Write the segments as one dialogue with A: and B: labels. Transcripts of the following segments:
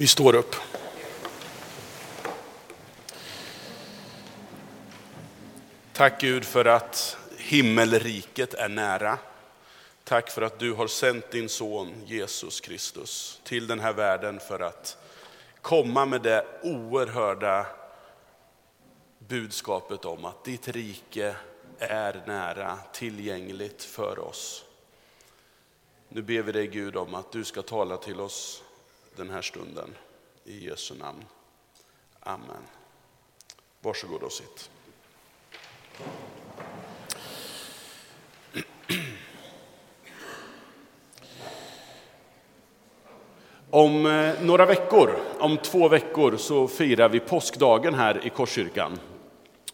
A: Vi står upp. Tack Gud för att himmelriket är nära. Tack för att du har sänt din son Jesus Kristus till den här världen för att komma med det oerhörda budskapet om att ditt rike är nära, tillgängligt för oss. Nu ber vi dig Gud om att du ska tala till oss den här stunden. I Jesu namn. Amen. Varsågod och sitt. Om eh, några veckor, om två veckor, så firar vi påskdagen här i Korskyrkan.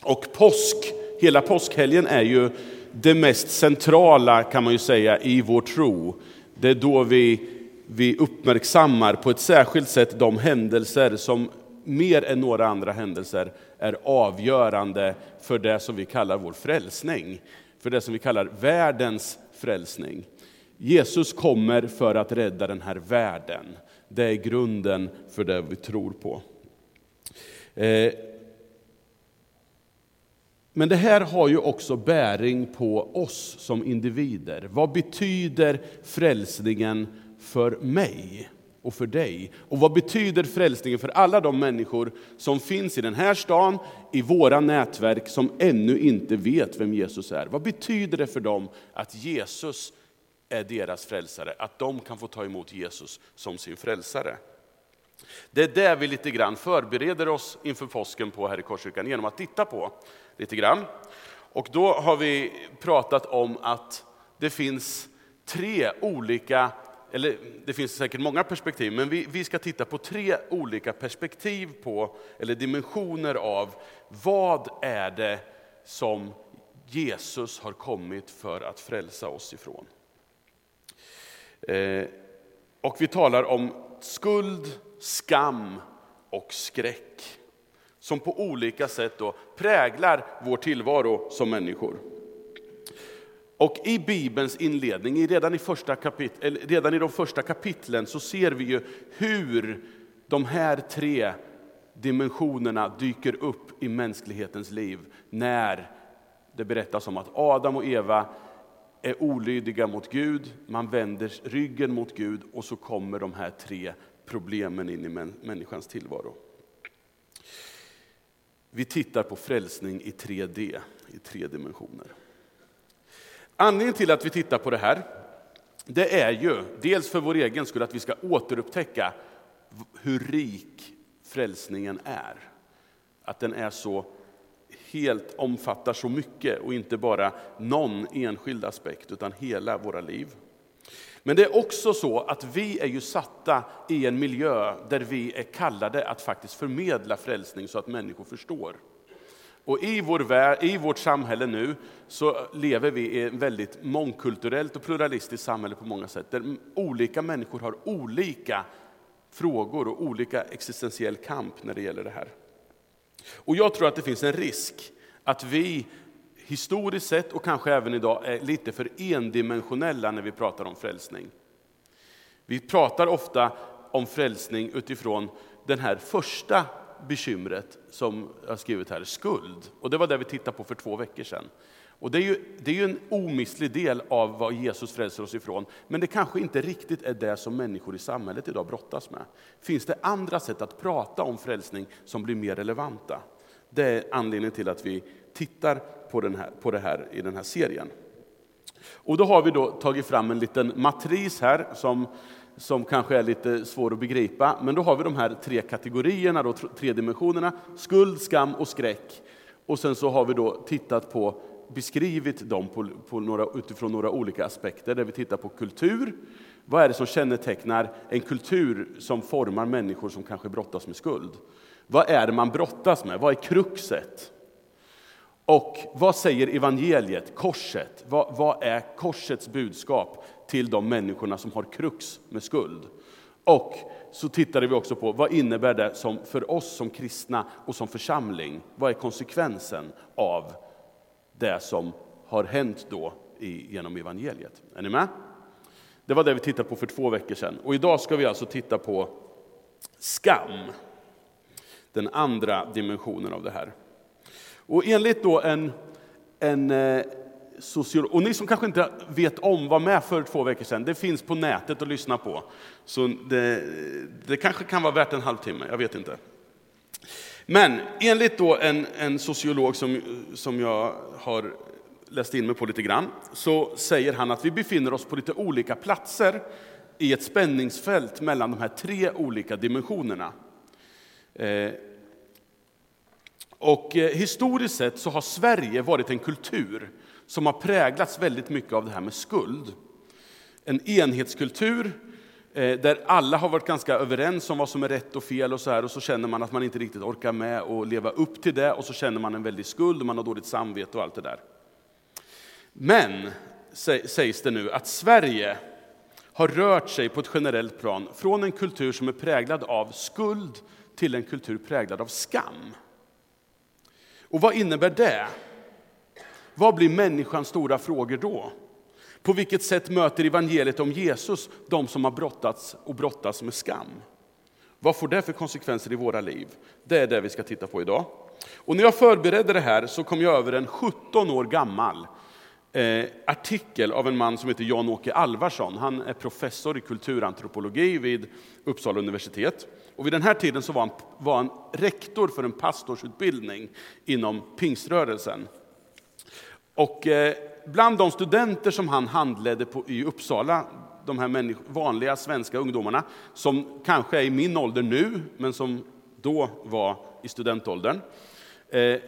A: Och påsk, hela påskhelgen är ju det mest centrala kan man ju säga i vår tro. Det är då vi, vi uppmärksammar på ett särskilt sätt de händelser som mer än några andra händelser är avgörande för det som vi kallar vår frälsning. För det som vi kallar världens frälsning. Jesus kommer för att rädda den här världen. Det är grunden för det vi tror på. Eh, men det här har ju också bäring på oss som individer. Vad betyder frälsningen för mig och för dig? Och vad betyder frälsningen för alla de människor som finns i den här stan, i våra nätverk, som ännu inte vet vem Jesus är? Vad betyder det för dem att Jesus är deras frälsare, att de kan få ta emot Jesus som sin frälsare? Det är det vi lite grann förbereder oss inför påsken på här i Korskyrkan genom att titta på lite grann. Och då har vi pratat om att det finns tre olika, eller det finns säkert många perspektiv, men vi, vi ska titta på tre olika perspektiv på, eller dimensioner av, vad är det som Jesus har kommit för att frälsa oss ifrån. Eh, och vi talar om skuld, skam och skräck. Som på olika sätt då präglar vår tillvaro som människor. Och i Bibelns inledning, redan i, första kapit redan i de första kapitlen, så ser vi ju hur de här tre dimensionerna dyker upp i mänsklighetens liv när det berättas om att Adam och Eva är olydiga mot Gud, man vänder ryggen mot Gud och så kommer de här tre problemen in i människans tillvaro. Vi tittar på frälsning i 3D, i tre dimensioner. Anledningen till att vi tittar på det här, det är ju dels för vår egen skull att vi ska återupptäcka hur rik frälsningen är. Att den är så helt omfattar så mycket och inte bara någon enskild aspekt utan hela våra liv. Men det är också så att vi är ju satta i en miljö där vi är kallade att faktiskt förmedla frälsning så att människor förstår. Och i, vår värld, i vårt samhälle nu så lever vi i ett väldigt mångkulturellt och pluralistiskt samhälle på många sätt, där olika människor har olika frågor och olika existentiell kamp när det gäller det här. Och jag tror att det finns en risk att vi historiskt sett och kanske även idag är lite för endimensionella när vi pratar om frälsning. Vi pratar ofta om frälsning utifrån den här första bekymret som jag har skrivit här, skuld. Och det var det vi tittade på för två veckor sedan. Och det är, ju, det är ju en omistlig del av vad Jesus frälser oss ifrån, men det kanske inte riktigt är det som människor i samhället idag brottas med. Finns det andra sätt att prata om frälsning som blir mer relevanta? Det är anledningen till att vi tittar på, den här, på det här i den här serien. Och då har vi då tagit fram en liten matris här som, som kanske är lite svår att begripa. Men då har vi de här tre kategorierna, då, tre dimensionerna, skuld, skam och skräck. Och sen så har vi då tittat på, beskrivit dem på, på några, utifrån några olika aspekter, där vi tittar på kultur. Vad är det som kännetecknar en kultur som formar människor som kanske brottas med skuld? Vad är det man brottas med? Vad är kruxet? Och vad säger evangeliet, korset? Vad, vad, är korsets budskap till de människorna som har krux med skuld? Och så tittade vi också på vad innebär det som för oss som kristna och som församling? Vad är konsekvensen av det som har hänt då i, genom evangeliet? Är ni med? Det var det vi tittade på för två veckor sedan. Och idag ska vi alltså titta på skam. Den andra dimensionen av det här. Och enligt då en, en eh, sociolog, och ni som kanske inte vet om var med för två veckor sedan, det finns på nätet att lyssna på. Så det, det kanske kan vara värt en halvtimme, jag vet inte. Men enligt då en, en sociolog som, som jag har läst in mig på lite grann, så säger han att vi befinner oss på lite olika platser i ett spänningsfält mellan de här tre olika dimensionerna. Eh, och eh, historiskt sett så har Sverige varit en kultur som har präglats väldigt mycket av det här med skuld. En enhetskultur eh, där alla har varit ganska överens om vad som är rätt och fel och så här och så känner man att man inte riktigt orkar med att leva upp till det och så känner man en väldig skuld och man har dåligt samvete och allt det där. Men, sägs det nu, att Sverige har rört sig på ett generellt plan från en kultur som är präglad av skuld till en kultur präglad av skam. Och vad innebär det? Vad blir människans stora frågor då? På vilket sätt möter evangeliet om Jesus de som har brottats och brottas med skam? Vad får det för konsekvenser i våra liv? Det är det vi ska titta på idag. Och när jag förberedde det här så kom jag över en 17 år gammal eh, artikel av en man som heter Jan-Åke Alvarsson. Han är professor i kulturantropologi vid Uppsala universitet. Och vid den här tiden så var han, var han rektor för en pastorsutbildning inom pingströrelsen. Och eh, bland de studenter som han handledde på, i Uppsala, de här vanliga svenska ungdomarna, som kanske är i min ålder nu, men som då var i studentåldern, eh,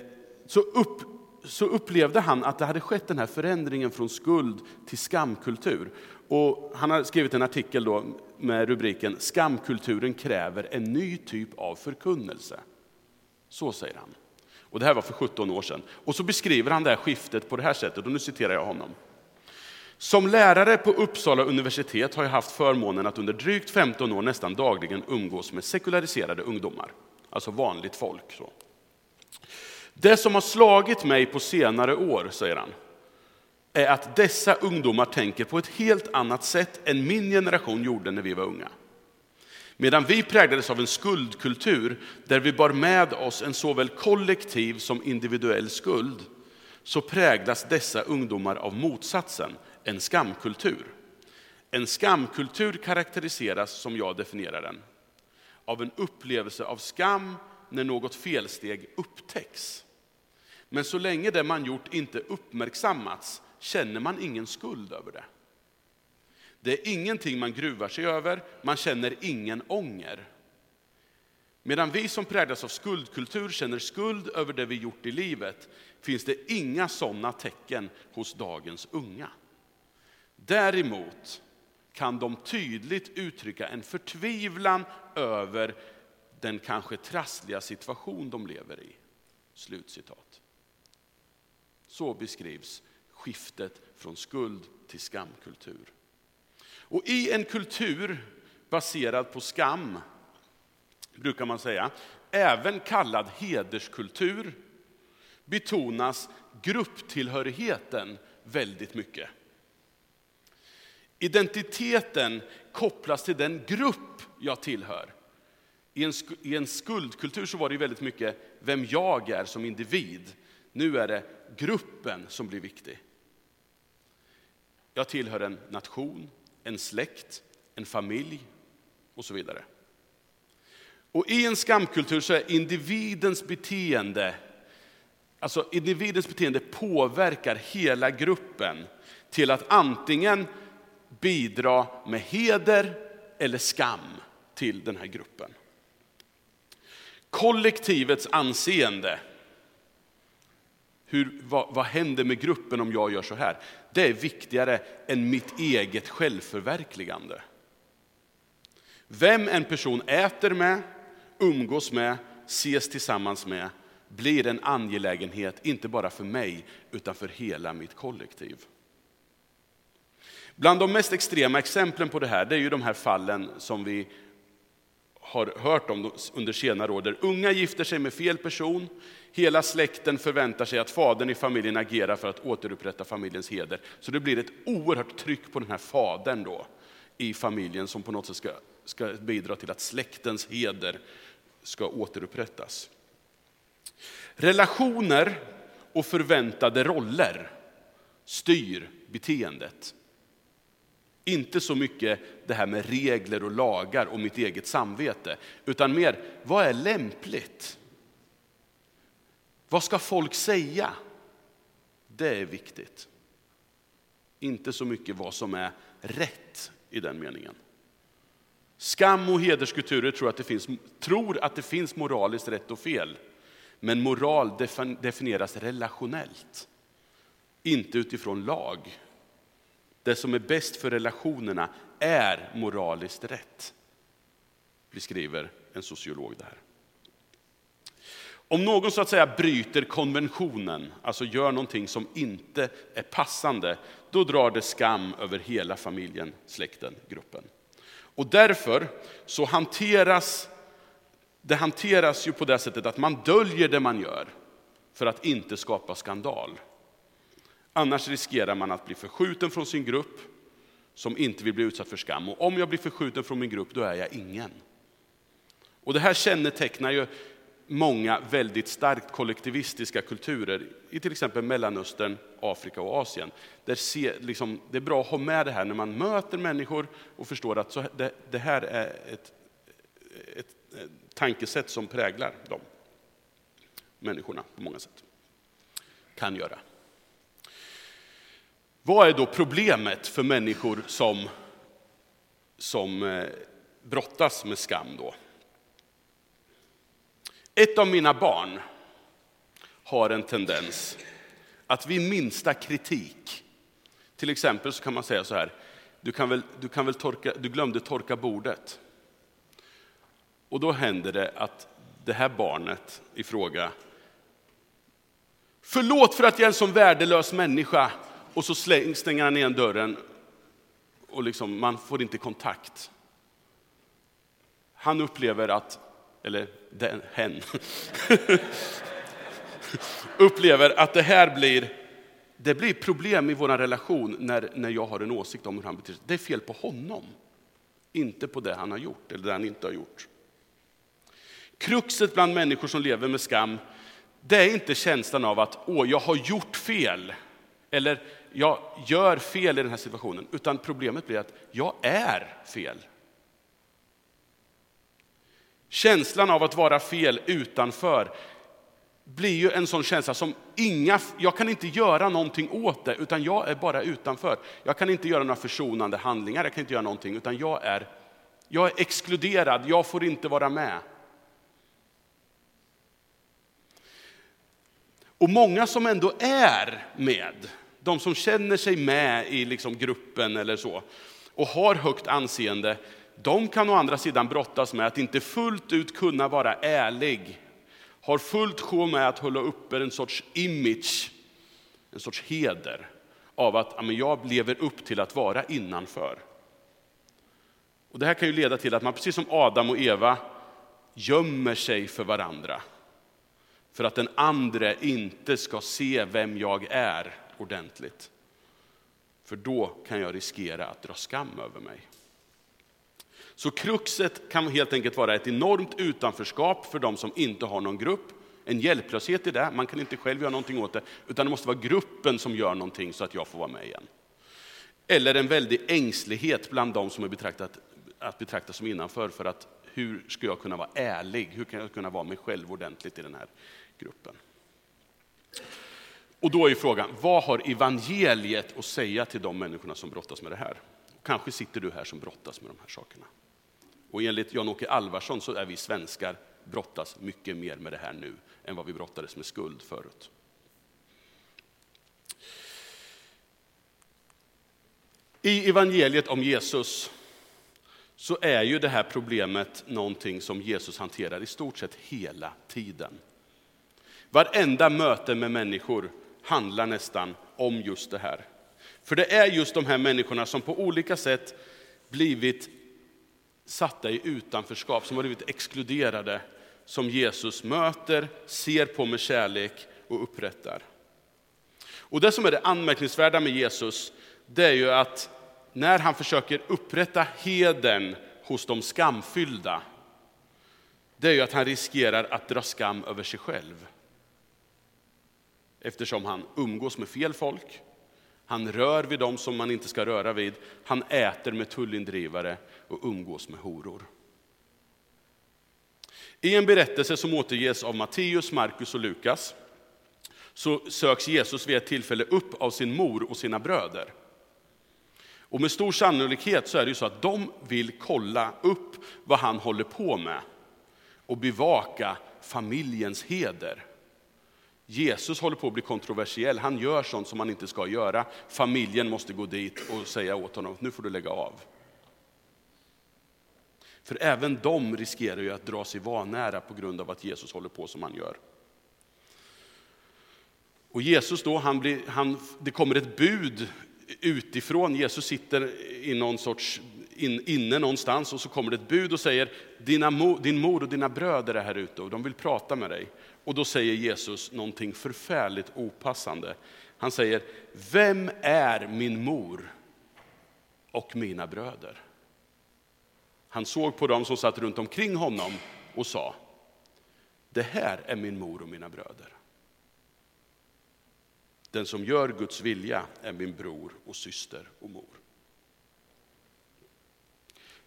A: så, upp, så upplevde han att det hade skett den här förändringen från skuld till skamkultur. Och han har skrivit en artikel då med rubriken Skamkulturen kräver en ny typ av förkunnelse. Så säger han. Och det här var för 17 år sedan. Och så beskriver han det här skiftet på det här sättet, och nu citerar jag honom. Som lärare på Uppsala universitet har jag haft förmånen att under drygt 15 år nästan dagligen umgås med sekulariserade ungdomar, alltså vanligt folk. Så. Det som har slagit mig på senare år, säger han, är att dessa ungdomar tänker på ett helt annat sätt än min generation gjorde när vi var unga. Medan vi präglades av en skuldkultur där vi bar med oss en såväl kollektiv som individuell skuld, så präglas dessa ungdomar av motsatsen, en skamkultur. En skamkultur karaktäriseras, som jag definierar den, av en upplevelse av skam när något felsteg upptäcks. Men så länge det man gjort inte uppmärksammats känner man ingen skuld över det. Det är ingenting man gruvar sig över, man känner ingen ånger. Medan vi som präglas av skuldkultur känner skuld över det vi gjort i livet, finns det inga sådana tecken hos dagens unga. Däremot kan de tydligt uttrycka en förtvivlan över den kanske trassliga situation de lever i. Slutcitat. Så beskrivs skiftet från skuld till skamkultur. Och i en kultur baserad på skam, brukar man säga, även kallad hederskultur, betonas grupptillhörigheten väldigt mycket. Identiteten kopplas till den grupp jag tillhör. I en, I en skuldkultur så var det väldigt mycket vem jag är som individ. Nu är det gruppen som blir viktig. Jag tillhör en nation, en släkt, en familj och så vidare. Och i en skamkultur så är individens beteende, alltså individens beteende påverkar hela gruppen till att antingen bidra med heder eller skam till den här gruppen. Kollektivets anseende, hur, vad, vad händer med gruppen om jag gör så här? det är viktigare än mitt eget självförverkligande. Vem en person äter med, umgås med, ses tillsammans med blir en angelägenhet, inte bara för mig, utan för hela mitt kollektiv. Bland de mest extrema exemplen på det här, det är ju de här fallen som vi har hört om under senare år, där unga gifter sig med fel person, hela släkten förväntar sig att fadern i familjen agerar för att återupprätta familjens heder. Så det blir ett oerhört tryck på den här fadern då, i familjen som på något sätt ska, ska bidra till att släktens heder ska återupprättas. Relationer och förväntade roller styr beteendet. Inte så mycket det här med regler och lagar och mitt eget samvete, utan mer vad är lämpligt? Vad ska folk säga? Det är viktigt. Inte så mycket vad som är rätt i den meningen. Skam och hederskulturer tror att, det finns, tror att det finns moraliskt rätt och fel. Men moral definieras relationellt, inte utifrån lag. Det som är bäst för relationerna är moraliskt rätt, beskriver en sociolog det här. Om någon så att säga bryter konventionen, alltså gör någonting som inte är passande, då drar det skam över hela familjen, släkten, gruppen. Och därför så hanteras det hanteras ju på det sättet att man döljer det man gör för att inte skapa skandal. Annars riskerar man att bli förskjuten från sin grupp som inte vill bli utsatt för skam. Och om jag blir förskjuten från min grupp, då är jag ingen. Och det här kännetecknar ju många väldigt starkt kollektivistiska kulturer i till exempel Mellanöstern, Afrika och Asien. Där se, liksom, det är bra att ha med det här när man möter människor och förstår att så, det, det här är ett, ett, ett tankesätt som präglar de människorna på många sätt. Kan göra. Vad är då problemet för människor som, som eh, brottas med skam? Då? Ett av mina barn har en tendens att vid minsta kritik, till exempel så kan man säga så här, du, kan väl, du, kan väl torka, du glömde torka bordet. Och då händer det att det här barnet i fråga, förlåt för att jag är en sån värdelös människa, och så stänger han igen dörren och liksom, man får inte kontakt. Han upplever att, eller den, hen, upplever att det här blir, det blir problem i vår relation när, när jag har en åsikt om hur han beter sig. Det är fel på honom, inte på det han har gjort eller det han inte har gjort. Kruxet bland människor som lever med skam, det är inte känslan av att åh, jag har gjort fel. Eller jag gör fel i den här situationen, utan problemet blir att jag är fel. Känslan av att vara fel utanför blir ju en sån känsla som inga, jag kan inte göra någonting åt det, utan jag är bara utanför. Jag kan inte göra några försonande handlingar, jag kan inte göra någonting, utan jag är, jag är exkluderad, jag får inte vara med. Och många som ändå är med, de som känner sig med i liksom gruppen eller så, och har högt anseende, de kan å andra sidan brottas med att inte fullt ut kunna vara ärlig. Har fullt sjå med att hålla uppe en sorts image, en sorts heder av att ja, jag lever upp till att vara innanför. Och det här kan ju leda till att man precis som Adam och Eva gömmer sig för varandra. För att den andre inte ska se vem jag är ordentligt. För då kan jag riskera att dra skam över mig. Så kruxet kan helt enkelt vara ett enormt utanförskap för de som inte har någon grupp. En hjälplöshet i det, man kan inte själv göra någonting åt det, utan det måste vara gruppen som gör någonting så att jag får vara med igen. Eller en väldig ängslighet bland de som är betraktat, att betrakta som innanför, för att hur ska jag kunna vara ärlig? Hur kan jag kunna vara mig själv ordentligt i den här gruppen? Och då är frågan, vad har evangeliet att säga till de människorna som brottas med det här? Kanske sitter du här som brottas med de här sakerna. Och enligt Jan-Åke Alvarsson så är vi svenskar brottas mycket mer med det här nu än vad vi brottades med skuld förut. I evangeliet om Jesus så är ju det här problemet någonting som Jesus hanterar i stort sett hela tiden. Varenda möte med människor handlar nästan om just det här. För det är just de här människorna som på olika sätt blivit satta i utanförskap, som har blivit exkluderade, som Jesus möter, ser på med kärlek och upprättar. Och det som är det anmärkningsvärda med Jesus, det är ju att när han försöker upprätta heden hos de skamfyllda, det är ju att han riskerar att dra skam över sig själv. Eftersom han umgås med fel folk, han rör vid dem som man inte ska röra vid, han äter med tullindrivare och umgås med horor. I en berättelse som återges av Matteus, Markus och Lukas så söks Jesus vid ett tillfälle upp av sin mor och sina bröder. Och med stor sannolikhet så är det ju så att de vill kolla upp vad han håller på med och bevaka familjens heder. Jesus håller på att bli kontroversiell, han gör sånt som han inte ska göra. Familjen måste gå dit och säga åt honom, nu får du lägga av. För även de riskerar ju att dra sig vanära på grund av att Jesus håller på som han gör. Och Jesus då, han blir, han, det kommer ett bud utifrån. Jesus sitter i någon sorts, in, inne någonstans och så kommer det ett bud och säger, dina, din mor och dina bröder är här ute och de vill prata med dig. Och då säger Jesus någonting förfärligt opassande. Han säger, vem är min mor och mina bröder? Han såg på dem som satt runt omkring honom och sa, det här är min mor och mina bröder. Den som gör Guds vilja är min bror och syster och mor.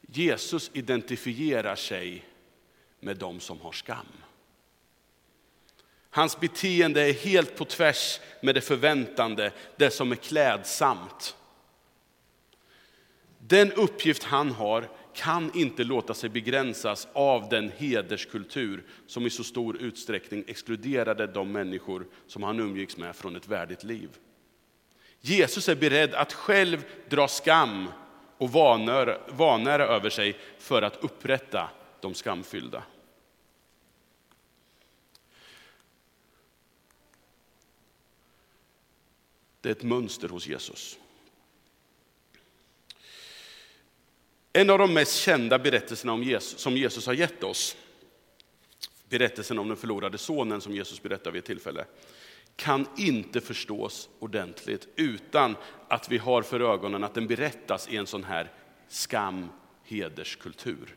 A: Jesus identifierar sig med dem som har skam. Hans beteende är helt på tvärs med det förväntande, det som är klädsamt. Den uppgift han har kan inte låta sig begränsas av den hederskultur som i så stor utsträckning exkluderade de människor som han umgicks med från ett värdigt liv. Jesus är beredd att själv dra skam och vanära, över sig för att upprätta de skamfyllda. Det är ett mönster hos Jesus. En av de mest kända berättelserna om Jesus, som Jesus har gett oss, berättelsen om den förlorade sonen som Jesus berättar vid ett tillfälle, kan inte förstås ordentligt utan att vi har för ögonen att den berättas i en sån här skam hederskultur.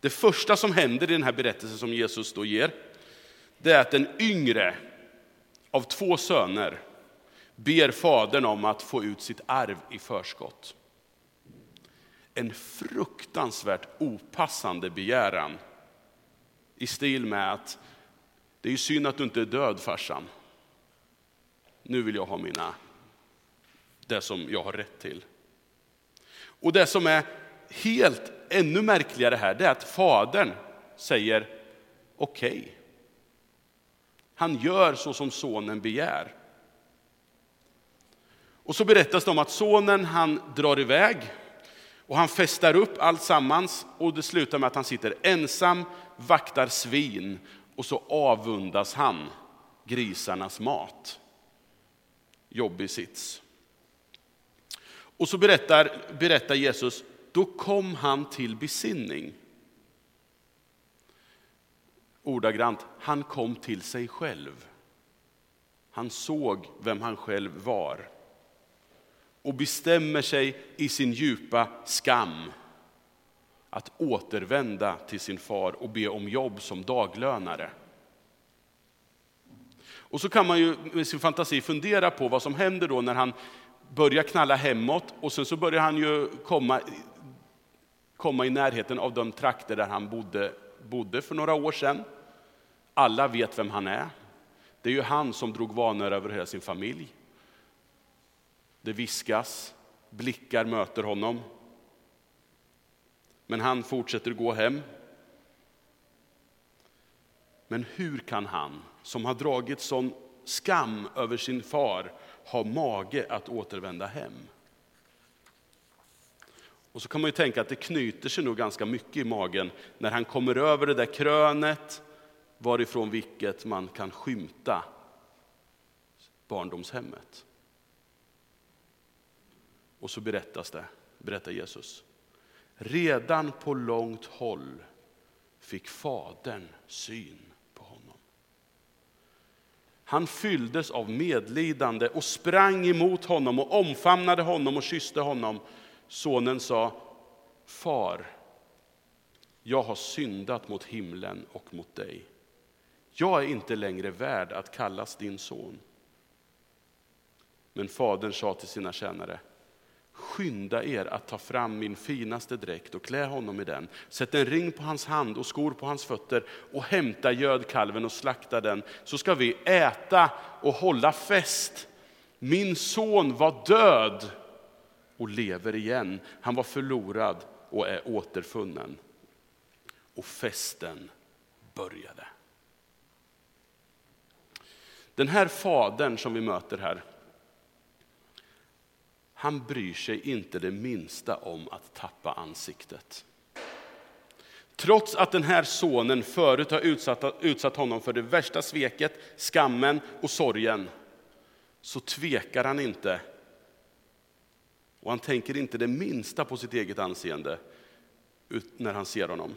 A: Det första som händer i den här berättelsen som Jesus då ger, det är att den yngre av två söner ber fadern om att få ut sitt arv i förskott en fruktansvärt opassande begäran. I stil med att det är ju synd att du inte är död farsan. Nu vill jag ha mina, det som jag har rätt till. Och det som är helt ännu märkligare här, det är att fadern säger okej. Okay. Han gör så som sonen begär. Och så berättas det om att sonen han drar iväg och han festar upp allt sammans och det slutar med att han sitter ensam, vaktar svin och så avundas han grisarnas mat. Jobbig sits. Och så berättar, berättar Jesus, då kom han till besinning. Ordagrant, han kom till sig själv. Han såg vem han själv var och bestämmer sig i sin djupa skam att återvända till sin far och be om jobb som daglönare. Och så kan man ju med sin fantasi fundera på vad som händer då när han börjar knalla hemåt och sen så börjar han ju komma, komma i närheten av de trakter där han bodde, bodde för några år sedan. Alla vet vem han är. Det är ju han som drog vanor över hela sin familj. Det viskas, blickar möter honom. Men han fortsätter gå hem. Men hur kan han, som har dragit sån skam över sin far, ha mage att återvända hem? Och så kan man ju tänka att det knyter sig nog ganska mycket i magen när han kommer över det där krönet varifrån vilket man kan skymta barndomshemmet. Och så berättas det, berättar Jesus. Redan på långt håll fick fadern syn på honom. Han fylldes av medlidande och sprang emot honom och omfamnade honom och kysste honom. Sonen sa, Far, jag har syndat mot himlen och mot dig. Jag är inte längre värd att kallas din son. Men fadern sa till sina tjänare, skynda er att ta fram min finaste dräkt och klä honom i den. Sätt en ring på hans hand och skor på hans fötter och hämta gödkalven och slakta den, så ska vi äta och hålla fest. Min son var död och lever igen. Han var förlorad och är återfunnen. Och festen började. Den här fadern som vi möter här, han bryr sig inte det minsta om att tappa ansiktet. Trots att den här sonen förut har utsatt, utsatt honom för det värsta sveket, skammen och sorgen, så tvekar han inte. Och han tänker inte det minsta på sitt eget anseende när han ser honom.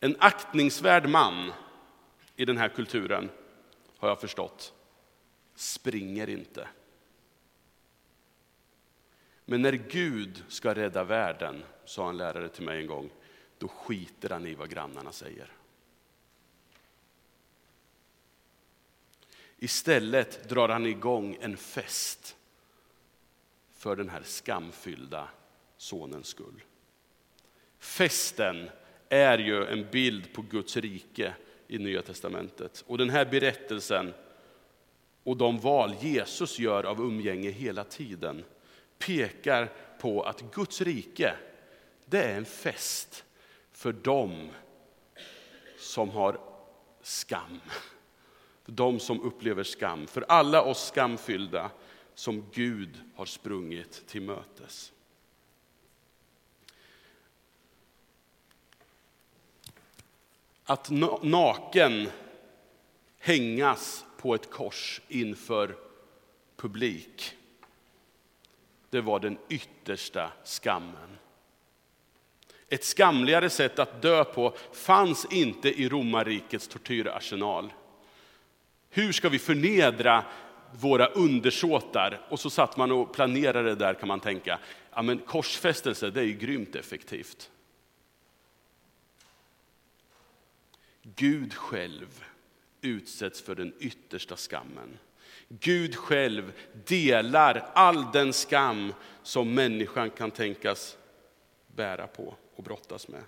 A: En aktningsvärd man i den här kulturen, har jag förstått, springer inte. Men när Gud ska rädda världen, sa en lärare till mig en gång, då skiter han i vad grannarna säger. Istället drar han igång en fest för den här skamfyllda sonens skull. Festen är ju en bild på Guds rike i Nya Testamentet. Och den här berättelsen och de val Jesus gör av umgänge hela tiden pekar på att Guds rike, det är en fest för dem som har skam. För de som upplever skam, för alla oss skamfyllda som Gud har sprungit till mötes. Att naken hängas på ett kors inför publik det var den yttersta skammen. Ett skamligare sätt att dö på fanns inte i romarrikets tortyrarsenal. Hur ska vi förnedra våra undersåtar? Och så satt man och planerade där kan man tänka, ja men korsfästelse det är ju grymt effektivt. Gud själv utsätts för den yttersta skammen. Gud själv delar all den skam som människan kan tänkas bära på och brottas med.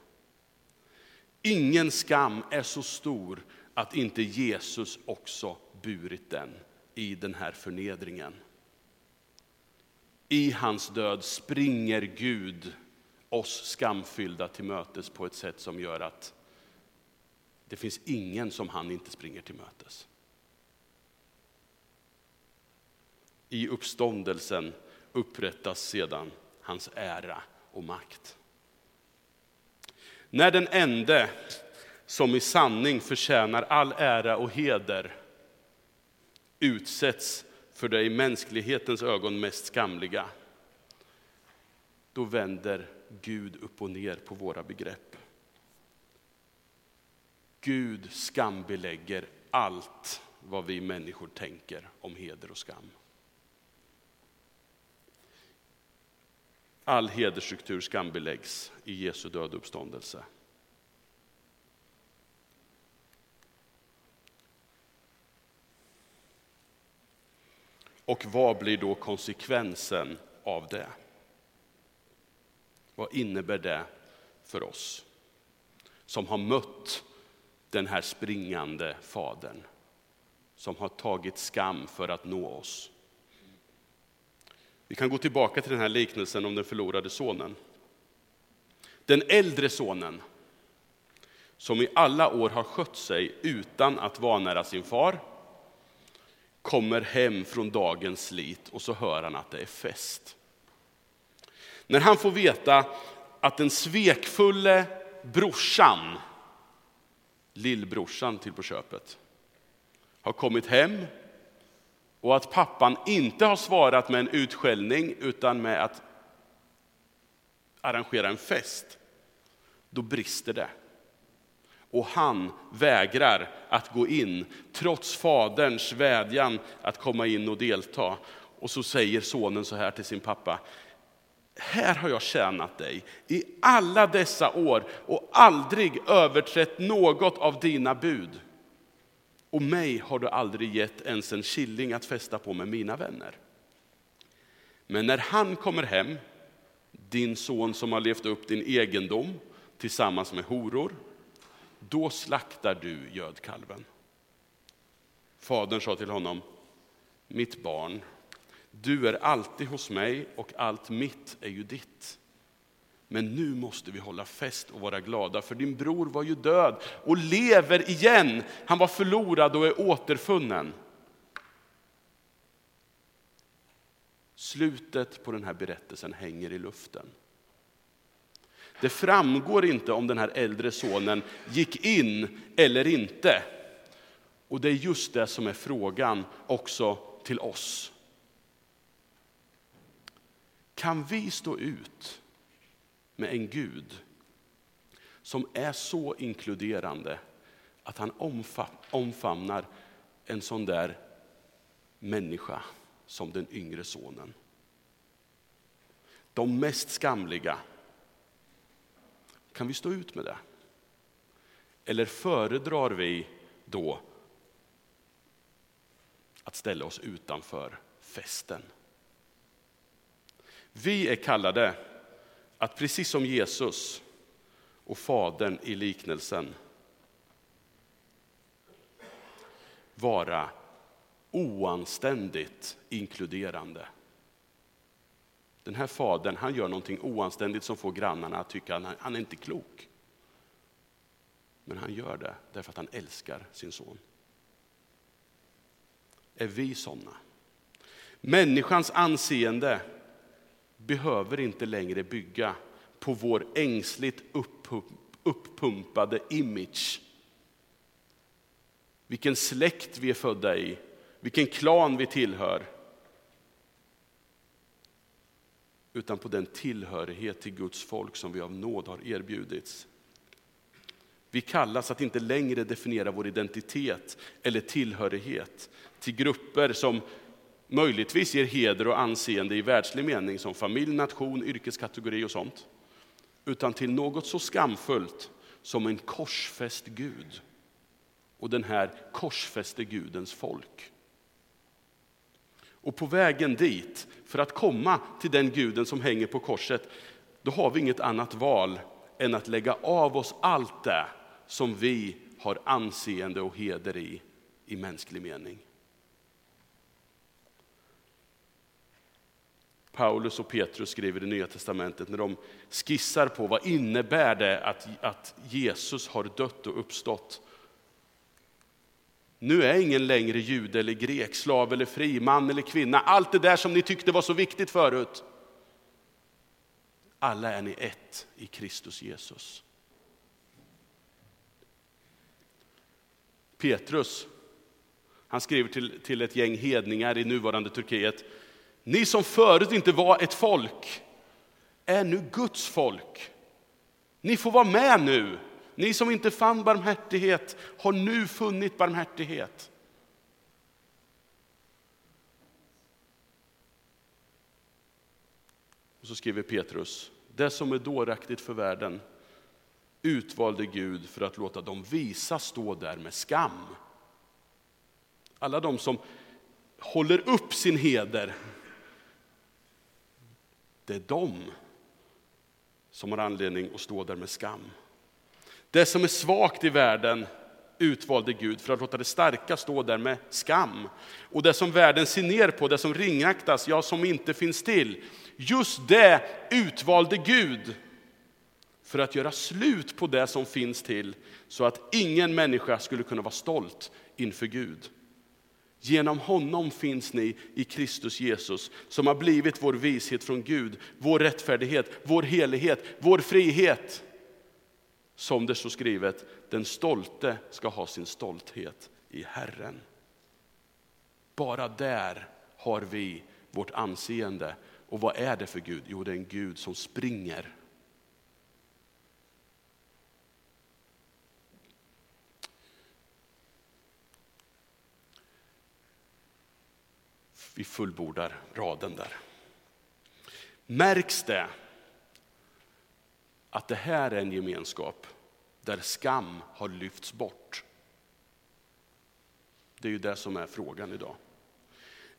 A: Ingen skam är så stor att inte Jesus också burit den i den här förnedringen. I hans död springer Gud oss skamfyllda till mötes på ett sätt som gör att det finns ingen som han inte springer till mötes. I uppståndelsen upprättas sedan hans ära och makt. När den ende som i sanning förtjänar all ära och heder utsätts för det i mänsklighetens ögon mest skamliga, då vänder Gud upp och ner på våra begrepp. Gud skambelägger allt vad vi människor tänker om heder och skam. All hedersstruktur skambeläggs i Jesu död och uppståndelse. Och vad blir då konsekvensen av det? Vad innebär det för oss som har mött den här springande fadern som har tagit skam för att nå oss? Vi kan gå tillbaka till den här liknelsen om den förlorade sonen. Den äldre sonen, som i alla år har skött sig utan att vanära sin far, kommer hem från dagens slit och så hör han att det är fest. När han får veta att den svekfulle brorsan, lillbrorsan till på köpet, har kommit hem och att pappan inte har svarat med en utskällning utan med att arrangera en fest, då brister det. Och han vägrar att gå in, trots faderns vädjan att komma in och delta. Och så säger sonen så här till sin pappa, här har jag tjänat dig i alla dessa år och aldrig överträtt något av dina bud. Och mig har du aldrig gett ens en killing att fästa på med mina vänner. Men när han kommer hem, din son som har levt upp din egendom tillsammans med horor, då slaktar du gödkalven. Fadern sa till honom, mitt barn, du är alltid hos mig och allt mitt är ju ditt. Men nu måste vi hålla fest och vara glada, för din bror var ju död och lever igen. Han var förlorad och är återfunnen. Slutet på den här berättelsen hänger i luften. Det framgår inte om den här äldre sonen gick in eller inte. Och det är just det som är frågan också till oss. Kan vi stå ut med en Gud som är så inkluderande att han omfamnar en sån där människa som den yngre sonen? De mest skamliga. Kan vi stå ut med det? Eller föredrar vi då att ställa oss utanför festen? Vi är kallade att precis som Jesus och Fadern i liknelsen vara oanständigt inkluderande. Den här fadern han gör någonting oanständigt som får grannarna att tycka att han är inte klok. Men han gör det därför att han älskar sin son. Är vi sådana? Människans anseende behöver inte längre bygga på vår ängsligt uppumpade image. Vilken släkt vi är födda i, vilken klan vi tillhör. Utan på den tillhörighet till Guds folk som vi av nåd har erbjudits. Vi kallas att inte längre definiera vår identitet eller tillhörighet till grupper som möjligtvis ger heder och anseende i världslig mening som familj, nation, yrkeskategori och sånt. Utan till något så skamfullt som en korsfäst Gud och den här korsfäste Gudens folk. Och på vägen dit, för att komma till den guden som hänger på korset, då har vi inget annat val än att lägga av oss allt det som vi har anseende och heder i, i mänsklig mening. Paulus och Petrus skriver i Nya Testamentet när de skissar på vad innebär det att, att Jesus har dött och uppstått. Nu är ingen längre jude eller grek, slav eller fri, man eller kvinna. Allt det där som ni tyckte var så viktigt förut. Alla är ni ett i Kristus Jesus. Petrus, han skriver till, till ett gäng hedningar i nuvarande Turkiet. Ni som förut inte var ett folk är nu Guds folk. Ni får vara med nu. Ni som inte fann barmhärtighet har nu funnit barmhärtighet. Och så skriver Petrus, det som är dåraktigt för världen utvalde Gud för att låta dem visa stå där med skam. Alla de som håller upp sin heder det är de som har anledning att stå där med skam. Det som är svagt i världen utvalde Gud för att låta det starka stå där med skam. Och det som världen ser ner på, det som ringaktas, ja som inte finns till, just det utvalde Gud för att göra slut på det som finns till, så att ingen människa skulle kunna vara stolt inför Gud. Genom honom finns ni i Kristus Jesus som har blivit vår vishet från Gud, vår rättfärdighet, vår helighet, vår frihet. Som det står skrivet, den stolte ska ha sin stolthet i Herren. Bara där har vi vårt anseende. Och vad är det för Gud? Jo, det är en Gud som springer vi fullbordar raden där. Märks det att det här är en gemenskap där skam har lyfts bort? Det är ju det som är frågan idag.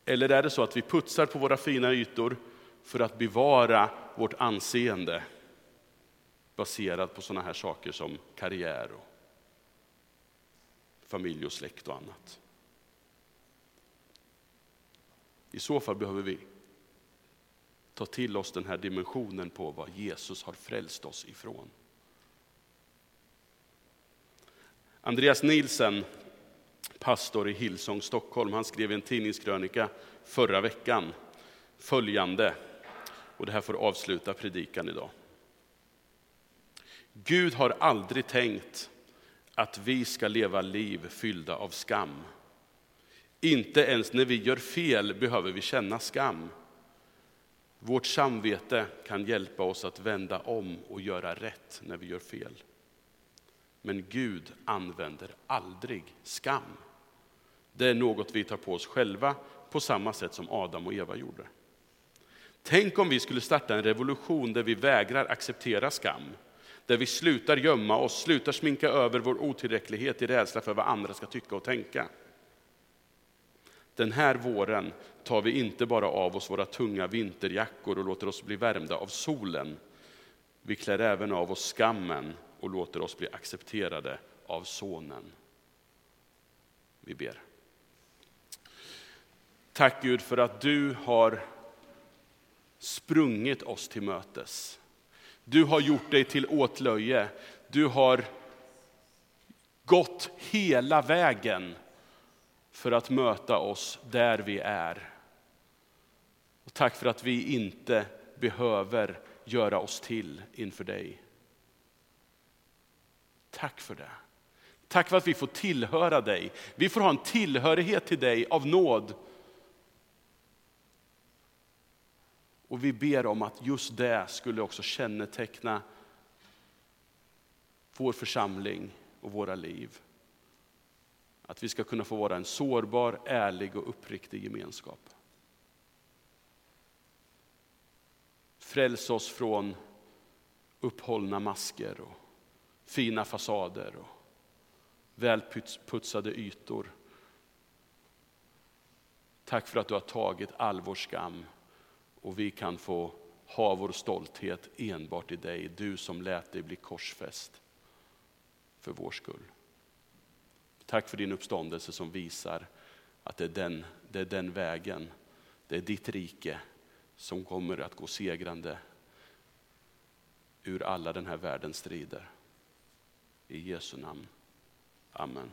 A: Eller är det så att vi putsar på våra fina ytor för att bevara vårt anseende baserat på sådana här saker som karriär, och familj och släkt och annat? I så fall behöver vi ta till oss den här dimensionen på vad Jesus har frälst oss ifrån. Andreas Nielsen, pastor i Hillsong Stockholm, han skrev en tidningskrönika förra veckan följande, och det här får avsluta predikan idag. Gud har aldrig tänkt att vi ska leva liv fyllda av skam. Inte ens när vi gör fel behöver vi känna skam. Vårt samvete kan hjälpa oss att vända om och göra rätt när vi gör fel. Men Gud använder aldrig skam. Det är något vi tar på oss själva på samma sätt som Adam och Eva gjorde. Tänk om vi skulle starta en revolution där vi vägrar acceptera skam. Där vi slutar gömma oss, slutar sminka över vår otillräcklighet i rädsla för vad andra ska tycka och tänka. Den här våren tar vi inte bara av oss våra tunga vinterjackor och låter oss bli värmda av solen. Vi klär även av oss skammen och låter oss bli accepterade av Sonen. Vi ber. Tack Gud för att du har sprungit oss till mötes. Du har gjort dig till åtlöje. Du har gått hela vägen för att möta oss där vi är. Och tack för att vi inte behöver göra oss till inför dig. Tack för det. Tack för att vi får tillhöra dig. Vi får ha en tillhörighet till dig av nåd. Och vi ber om att just det skulle också känneteckna vår församling och våra liv. Att vi ska kunna få vara en sårbar, ärlig och uppriktig gemenskap. Fräls oss från upphållna masker och fina fasader och välputsade ytor. Tack för att du har tagit all vår skam och vi kan få ha vår stolthet enbart i dig, du som lät dig bli korsfäst för vår skull. Tack för din uppståndelse som visar att det är, den, det är den vägen, det är ditt rike som kommer att gå segrande ur alla den här världens strider. I Jesu namn. Amen.